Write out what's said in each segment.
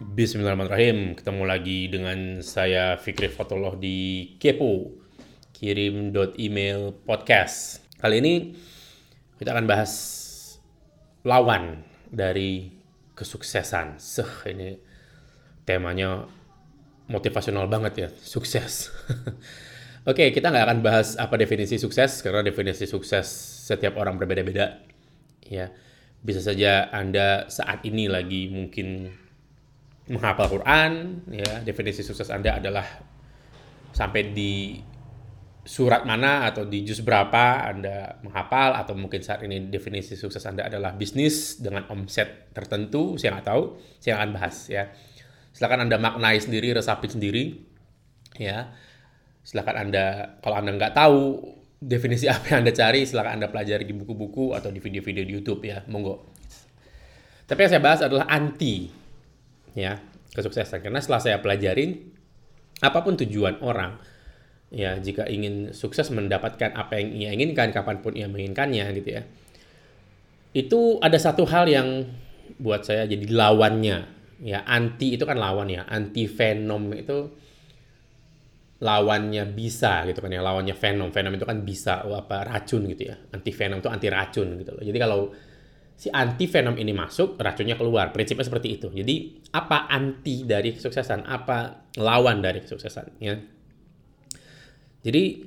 Bismillahirrahmanirrahim. Ketemu lagi dengan saya Fikri Fatullah di Kepo. Kirim email podcast. Kali ini kita akan bahas lawan dari kesuksesan. Seh, ini temanya motivasional banget ya, sukses. Oke, kita nggak akan bahas apa definisi sukses karena definisi sukses setiap orang berbeda-beda. Ya, bisa saja Anda saat ini lagi mungkin menghafal Quran, ya definisi sukses Anda adalah sampai di surat mana atau di juz berapa Anda menghafal atau mungkin saat ini definisi sukses Anda adalah bisnis dengan omset tertentu, saya nggak tahu, saya akan bahas ya. Silakan Anda maknai sendiri, resapi sendiri, ya. Silakan Anda, kalau Anda nggak tahu definisi apa yang Anda cari, silakan Anda pelajari di buku-buku atau di video-video di YouTube ya, monggo. Tapi yang saya bahas adalah anti ya kesuksesan. Karena setelah saya pelajarin apa pun tujuan orang ya jika ingin sukses mendapatkan apa yang ia inginkan kapan pun ia menginginkannya gitu ya itu ada satu hal yang buat saya jadi lawannya. Ya anti itu kan lawan ya anti venom itu lawannya bisa gitu kan ya lawannya venom. Venom itu kan bisa apa racun gitu ya anti venom itu anti racun gitu loh. Jadi kalau si anti venom ini masuk, racunnya keluar. Prinsipnya seperti itu. Jadi apa anti dari kesuksesan? Apa lawan dari kesuksesan? Ya. Jadi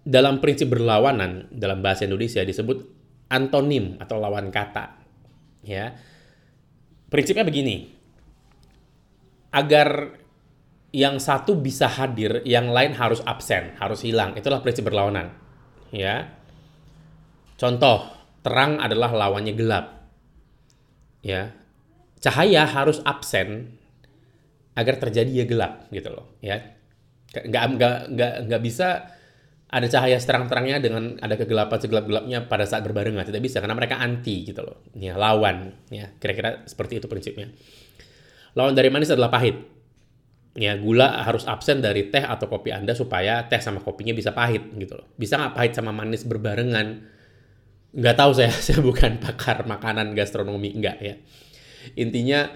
dalam prinsip berlawanan dalam bahasa Indonesia disebut antonim atau lawan kata. Ya. Prinsipnya begini. Agar yang satu bisa hadir, yang lain harus absen, harus hilang. Itulah prinsip berlawanan. Ya. Contoh, terang adalah lawannya gelap. Ya. Cahaya harus absen agar terjadi ya gelap gitu loh, ya. Nggak nggak nggak nggak bisa ada cahaya terang-terangnya dengan ada kegelapan segelap-gelapnya pada saat berbarengan. Tidak bisa karena mereka anti gitu loh. Ya lawan ya. Kira-kira seperti itu prinsipnya. Lawan dari manis adalah pahit. Ya gula harus absen dari teh atau kopi anda supaya teh sama kopinya bisa pahit gitu loh. Bisa nggak pahit sama manis berbarengan nggak tahu saya saya bukan pakar makanan gastronomi enggak ya. Intinya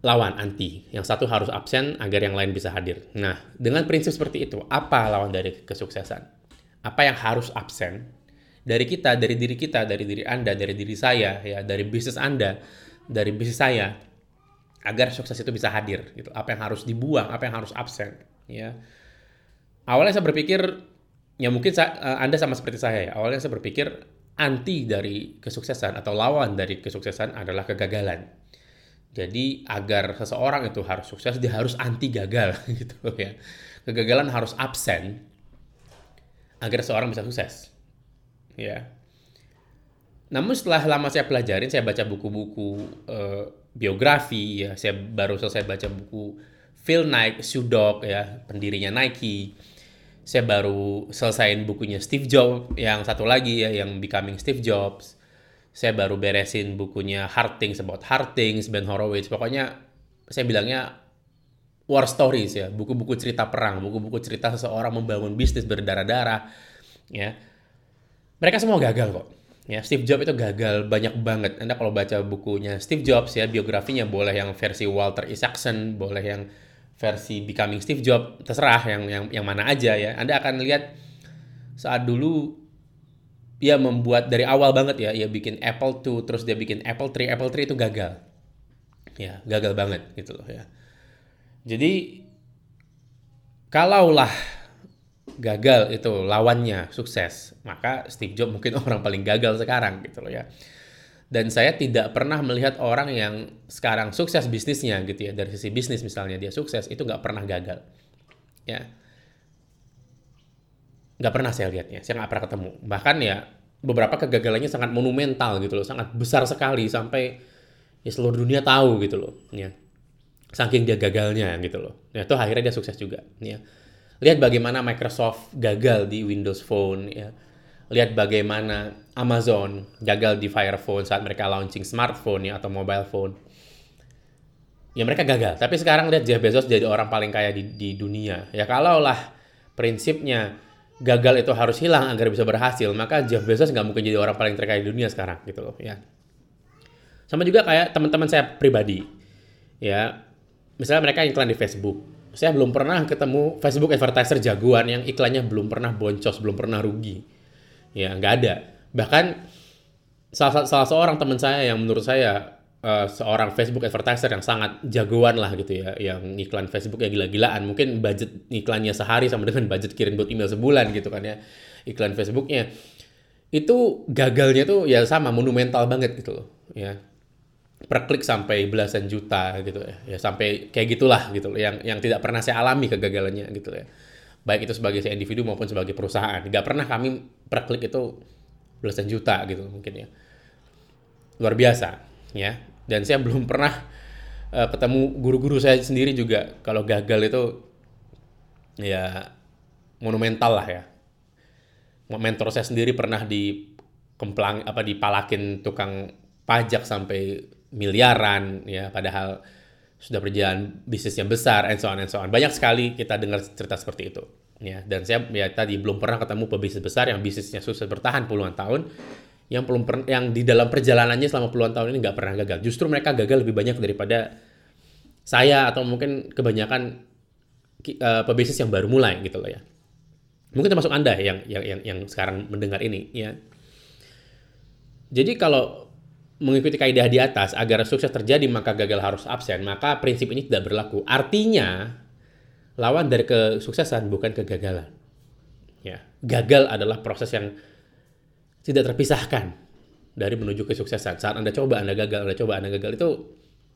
lawan anti. Yang satu harus absen agar yang lain bisa hadir. Nah dengan prinsip seperti itu apa lawan dari kesuksesan? Apa yang harus absen dari kita dari diri kita dari diri anda dari diri saya ya dari bisnis anda dari bisnis saya agar sukses itu bisa hadir gitu. Apa yang harus dibuang apa yang harus absen ya. Awalnya saya berpikir ya mungkin saya, uh, Anda sama seperti saya ya. Awalnya saya berpikir anti dari kesuksesan atau lawan dari kesuksesan adalah kegagalan. Jadi agar seseorang itu harus sukses dia harus anti gagal gitu ya. Kegagalan harus absen agar seorang bisa sukses. Ya. Namun setelah lama saya pelajarin, saya baca buku-buku uh, biografi ya, saya baru selesai baca buku Phil Knight, Dog ya, pendirinya Nike saya baru selesaiin bukunya Steve Jobs yang satu lagi ya yang Becoming Steve Jobs. Saya baru beresin bukunya Hard Things About Hard Ben Horowitz. Pokoknya saya bilangnya war stories ya buku-buku cerita perang buku-buku cerita seseorang membangun bisnis berdarah-darah ya. Mereka semua gagal kok ya. Steve Jobs itu gagal banyak banget. Anda kalau baca bukunya Steve Jobs ya biografinya boleh yang versi Walter Isaacson boleh yang versi Becoming Steve Jobs terserah yang yang yang mana aja ya. Anda akan lihat saat dulu dia membuat dari awal banget ya dia bikin Apple II terus dia bikin Apple III Apple III itu gagal. Ya gagal banget gitu loh ya. Jadi kalaulah gagal itu lawannya sukses maka Steve Jobs mungkin orang paling gagal sekarang gitu loh ya dan saya tidak pernah melihat orang yang sekarang sukses bisnisnya gitu ya. Dari sisi bisnis misalnya dia sukses itu nggak pernah gagal. Ya. Nggak pernah saya lihatnya saya nggak pernah ketemu. Bahkan ya beberapa kegagalannya sangat monumental gitu loh sangat besar sekali sampai ya seluruh dunia tahu gitu loh ya. Saking dia gagalnya gitu loh. Ya itu akhirnya dia sukses juga ya. Lihat bagaimana Microsoft gagal di Windows Phone ya lihat bagaimana Amazon gagal di Fire Phone saat mereka launching smartphone ya atau mobile phone. Ya mereka gagal. Tapi sekarang lihat Jeff Bezos jadi orang paling kaya di, di dunia. Ya kalaulah prinsipnya gagal itu harus hilang agar bisa berhasil, maka Jeff Bezos nggak mungkin jadi orang paling terkaya di dunia sekarang gitu loh ya. Sama juga kayak teman-teman saya pribadi. Ya, misalnya mereka iklan di Facebook. Saya belum pernah ketemu Facebook advertiser jagoan yang iklannya belum pernah boncos, belum pernah rugi. Ya, nggak ada. Bahkan salah, salah seorang teman saya yang menurut saya uh, seorang Facebook advertiser yang sangat jagoan lah gitu ya, yang iklan Facebook ya gila-gilaan. Mungkin budget iklannya sehari sama dengan budget kirim buat email sebulan gitu kan ya, iklan Facebooknya. Itu gagalnya tuh ya sama, monumental banget gitu loh. Ya, per klik sampai belasan juta gitu ya. Ya sampai kayak gitulah gitu loh yang yang tidak pernah saya alami kegagalannya gitu ya. Baik itu sebagai individu maupun sebagai perusahaan. Gak pernah kami per klik itu belasan juta gitu mungkin ya. Luar biasa ya. Dan saya belum pernah uh, ketemu guru-guru saya sendiri juga kalau gagal itu ya monumental lah ya. Mentor saya sendiri pernah di kemplang apa dipalakin tukang pajak sampai miliaran ya padahal sudah berjalan bisnisnya besar and so on and so on. Banyak sekali kita dengar cerita seperti itu ya dan saya ya tadi belum pernah ketemu pebisnis besar yang bisnisnya sukses bertahan puluhan tahun yang belum per, yang di dalam perjalanannya selama puluhan tahun ini nggak pernah gagal. Justru mereka gagal lebih banyak daripada saya atau mungkin kebanyakan uh, pebisnis yang baru mulai gitu loh ya. Mungkin termasuk Anda yang yang yang, yang sekarang mendengar ini ya. Jadi kalau mengikuti kaidah di atas agar sukses terjadi maka gagal harus absen, maka prinsip ini tidak berlaku. Artinya lawan dari kesuksesan bukan kegagalan. Ya, gagal adalah proses yang tidak terpisahkan dari menuju kesuksesan. Saat Anda coba, Anda gagal, Anda coba, Anda gagal itu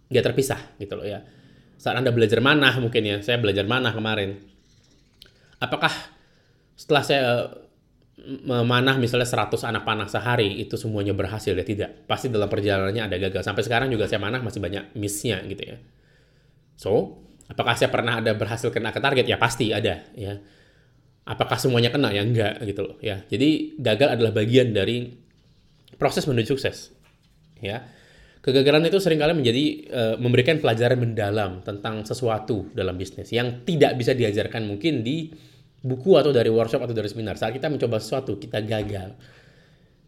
nggak terpisah gitu loh ya. Saat Anda belajar manah mungkin ya, saya belajar manah kemarin. Apakah setelah saya memanah misalnya 100 anak panah sehari itu semuanya berhasil ya? Tidak. Pasti dalam perjalanannya ada gagal. Sampai sekarang juga saya manah masih banyak missnya gitu ya. So apakah saya pernah ada berhasil kena ke target? Ya pasti ada ya. Apakah semuanya kena? Ya enggak gitu loh ya. Jadi gagal adalah bagian dari proses menuju sukses ya. Kegagalan itu sering kali menjadi uh, memberikan pelajaran mendalam tentang sesuatu dalam bisnis yang tidak bisa diajarkan mungkin di buku atau dari workshop atau dari seminar. Saat kita mencoba sesuatu kita gagal.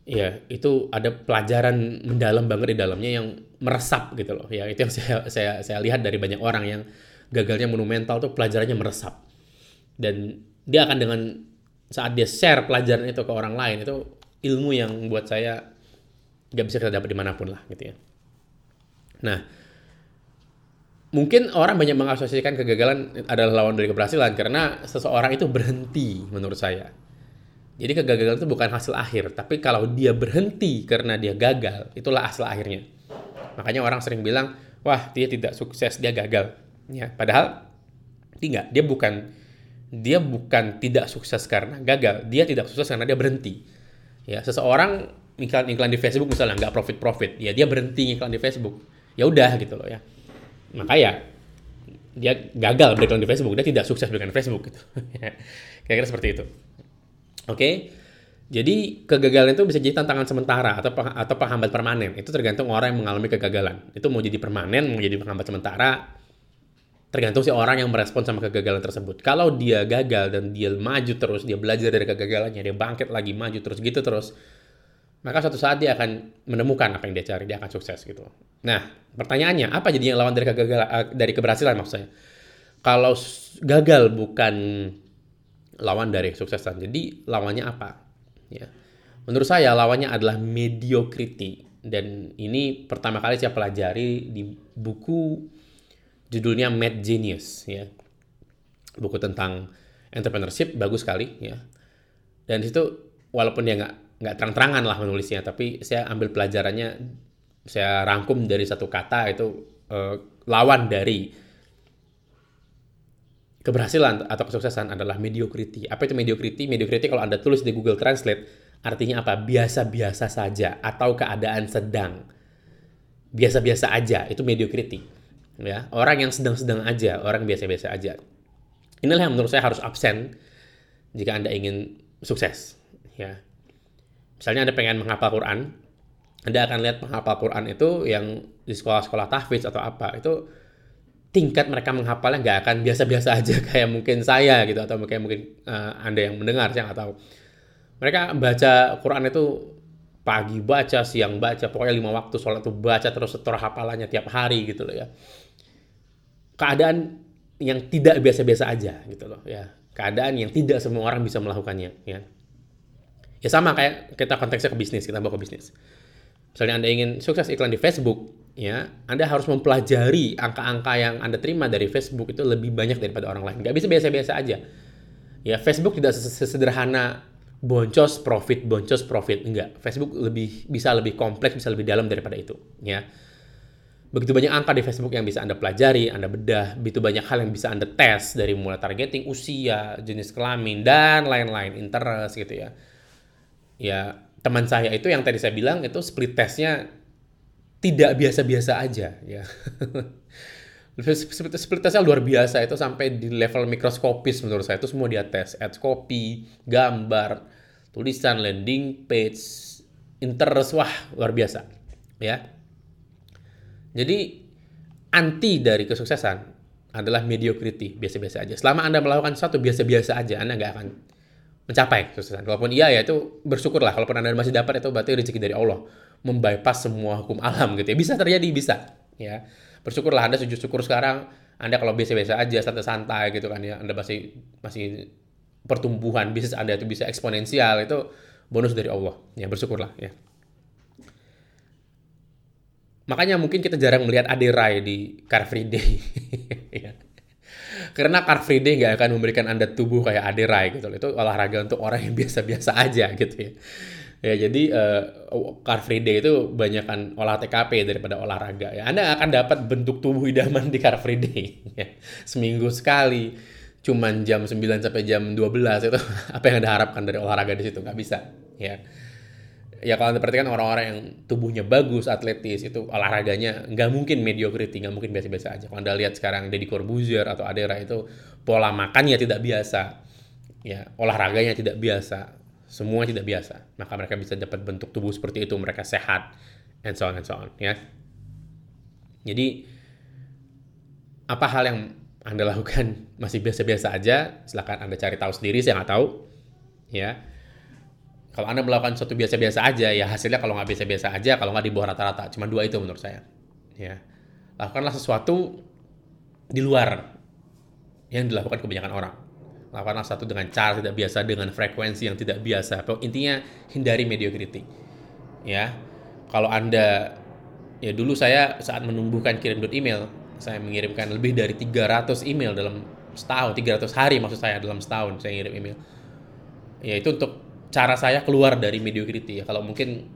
Ya itu ada pelajaran mendalam banget di dalamnya yang meresap gitu loh. Ya itu yang saya saya saya lihat dari banyak orang yang gagalnya monumental tuh pelajarannya meresap. Dan dia akan dengan saat dia share pelajaran itu ke orang lain itu ilmu yang buat saya nggak bisa kita dapat di mana pun lah gitu ya. Nah mungkin orang banyak mengasosiasikan kegagalan adalah lawan dari keberhasilan karena seseorang itu berhenti menurut saya. Jadi kegagalan itu bukan hasil akhir, tapi kalau dia berhenti karena dia gagal, itulah hasil akhirnya. Makanya orang sering bilang, wah dia tidak sukses, dia gagal. Ya, padahal tidak, dia bukan dia bukan tidak sukses karena gagal, dia tidak sukses karena dia berhenti. Ya, seseorang iklan iklan di Facebook misalnya nggak profit profit, ya dia berhenti iklan di Facebook. Ya udah gitu loh ya maka ya dia gagal beriklan di Facebook, dia tidak sukses beriklan di Facebook gitu. Kira-kira seperti itu. Oke. Jadi kegagalan itu bisa jadi tantangan sementara atau atau penghambat permanen. Itu tergantung orang yang mengalami kegagalan. Itu mau jadi permanen, mau jadi penghambat sementara, tergantung si orang yang merespon sama kegagalan tersebut. Kalau dia gagal dan dia maju terus, dia belajar dari kegagalannya, dia bangkit lagi, maju terus gitu terus, maka suatu saat dia akan menemukan apa yang dia cari, dia akan sukses gitu. Nah, pertanyaannya apa jadi yang lawan dari kegagalan eh, dari keberhasilan maksudnya? Kalau gagal bukan lawan dari kesuksesan, jadi lawannya apa? Ya. Menurut saya lawannya adalah mediocrity dan ini pertama kali saya pelajari di buku judulnya Mad Genius ya. Buku tentang entrepreneurship bagus sekali ya. Dan situ walaupun dia nggak nggak terang-terangan lah menulisnya tapi saya ambil pelajarannya saya rangkum dari satu kata itu uh, lawan dari keberhasilan atau kesuksesan adalah mediocrity. Apa itu mediocrity? Mediocrity kalau Anda tulis di Google Translate artinya apa? Biasa-biasa saja atau keadaan sedang. Biasa-biasa aja itu mediocrity. Ya, orang yang sedang-sedang aja, orang biasa-biasa aja. Inilah yang menurut saya harus absen jika Anda ingin sukses, ya. Misalnya Anda pengen menghafal Quran, Anda akan lihat penghafal Quran itu yang di sekolah-sekolah tahfidz atau apa, itu tingkat mereka menghafalnya nggak akan biasa-biasa aja kayak mungkin saya gitu atau kayak mungkin uh, Anda yang mendengar saya nggak tahu. Mereka baca Quran itu pagi baca, siang baca, pokoknya lima waktu sholat tuh baca terus setor hafalannya tiap hari gitu loh ya. keadaan yang tidak biasa-biasa aja gitu loh ya keadaan yang tidak semua orang bisa melakukannya ya ya sama kayak kita konteksnya ke bisnis kita bawa ke bisnis. Misalnya anda ingin sukses iklan di Facebook ya anda harus mempelajari angka-angka yang anda terima dari Facebook itu lebih banyak daripada orang lain. Nggak bisa biasa-biasa aja. Ya Facebook tidak sesederhana boncos profit boncos profit. Enggak Facebook lebih bisa lebih kompleks bisa lebih dalam daripada itu ya. Begitu banyak angka di Facebook yang bisa Anda pelajari, Anda bedah, begitu banyak hal yang bisa Anda tes dari mulai targeting usia, jenis kelamin dan lain-lain, interest gitu ya. Ya, teman saya itu yang tadi saya bilang itu split testnya tidak biasa-biasa aja ya. split, split testnya luar biasa itu sampai di level mikroskopis menurut saya itu semua dia tes, ads copy, gambar, tulisan, landing page, interest, wah luar biasa ya jadi anti dari kesuksesan adalah mediocrity, biasa-biasa aja. Selama Anda melakukan sesuatu biasa-biasa aja, Anda nggak akan mencapai kesuksesan. Kalaupun iya ya itu bersyukurlah. Kalaupun Anda masih dapat itu berarti rezeki dari Allah. Membypass semua hukum alam gitu ya. Bisa terjadi, bisa. Ya. Bersyukurlah Anda sujud syukur sekarang. Anda kalau biasa-biasa aja, santai-santai gitu kan ya. Anda masih masih pertumbuhan bisnis Anda itu bisa eksponensial itu bonus dari Allah. Ya, bersyukurlah ya. Makanya mungkin kita jarang melihat Ade Rai di Car Free Day. Ya. Karena Car Free Day nggak akan memberikan Anda tubuh kayak Ade Rai gitu. Itu olahraga untuk orang yang biasa-biasa aja gitu ya. Ya jadi uh, Car Free Day itu banyakkan olah TKP daripada olahraga ya. Anda akan dapat bentuk tubuh idaman di Car Free Day ya. Seminggu sekali cuman jam 9 sampai jam 12 itu apa yang Anda harapkan dari olahraga di situ nggak bisa ya ya kalau anda perhatikan orang-orang yang tubuhnya bagus, atletis, itu olahraganya nggak mungkin mediocrity, nggak mungkin biasa-biasa aja. Kalau anda lihat sekarang Deddy Corbuzier atau Adera itu pola makannya tidak biasa, ya olahraganya tidak biasa, semua tidak biasa. Maka mereka bisa dapat bentuk tubuh seperti itu, mereka sehat, and so on and so on, ya. Jadi apa hal yang anda lakukan masih biasa-biasa aja, silahkan anda cari tahu sendiri, saya nggak tahu, ya kalau Anda melakukan sesuatu biasa-biasa aja, ya hasilnya kalau nggak biasa-biasa aja, kalau nggak di bawah rata-rata. Cuma dua itu menurut saya. Ya. Lakukanlah sesuatu di luar yang dilakukan kebanyakan orang. Lakukanlah sesuatu dengan cara tidak biasa, dengan frekuensi yang tidak biasa. Intinya hindari mediocrity. Ya. Kalau Anda ya dulu saya saat menumbuhkan kirim email, saya mengirimkan lebih dari 300 email dalam setahun, 300 hari maksud saya dalam setahun saya ngirim email. Ya itu untuk cara saya keluar dari mediocrity ya. Kalau mungkin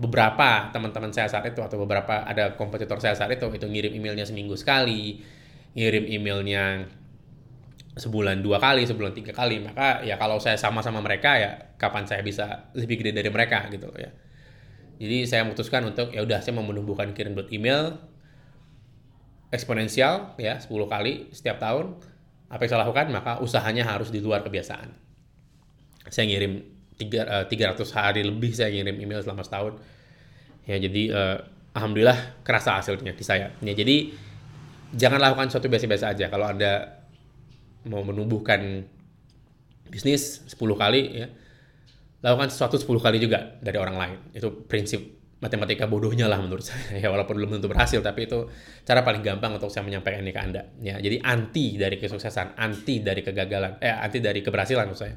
beberapa teman-teman saya saat itu atau beberapa ada kompetitor saya saat itu itu ngirim emailnya seminggu sekali, ngirim emailnya sebulan dua kali, sebulan tiga kali, maka ya kalau saya sama-sama mereka ya kapan saya bisa lebih gede dari mereka gitu ya. Jadi saya memutuskan untuk ya udah saya mau menumbuhkan kirim email eksponensial ya 10 kali setiap tahun. Apa yang saya lakukan maka usahanya harus di luar kebiasaan. Saya ngirim tiga, uh, eh, 300 hari lebih saya ngirim email selama setahun. Ya jadi uh, alhamdulillah kerasa hasilnya di saya. Ya jadi jangan lakukan sesuatu biasa-biasa aja. Kalau anda mau menumbuhkan bisnis 10 kali ya lakukan sesuatu 10 kali juga dari orang lain. Itu prinsip matematika bodohnya lah menurut saya ya walaupun belum tentu berhasil tapi itu cara paling gampang untuk saya menyampaikan ini ke anda ya jadi anti dari kesuksesan anti dari kegagalan eh anti dari keberhasilan menurut saya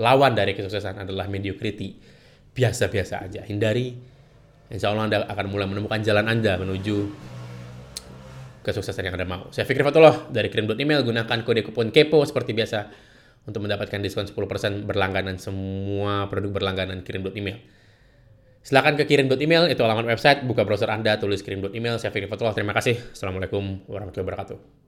lawan dari kesuksesan adalah mediocrity. Biasa-biasa aja, hindari. Insya Allah Anda akan mulai menemukan jalan Anda menuju kesuksesan yang Anda mau. Saya Fikri Fatullah dari kirim.email, gunakan kode kupon KEPO seperti biasa untuk mendapatkan diskon 10% berlangganan semua produk berlangganan kirim.email. Silahkan ke kirim.email, itu alamat website, buka browser Anda, tulis kirim.email. Saya Fikri Fatullah, terima kasih. Assalamualaikum warahmatullahi wabarakatuh.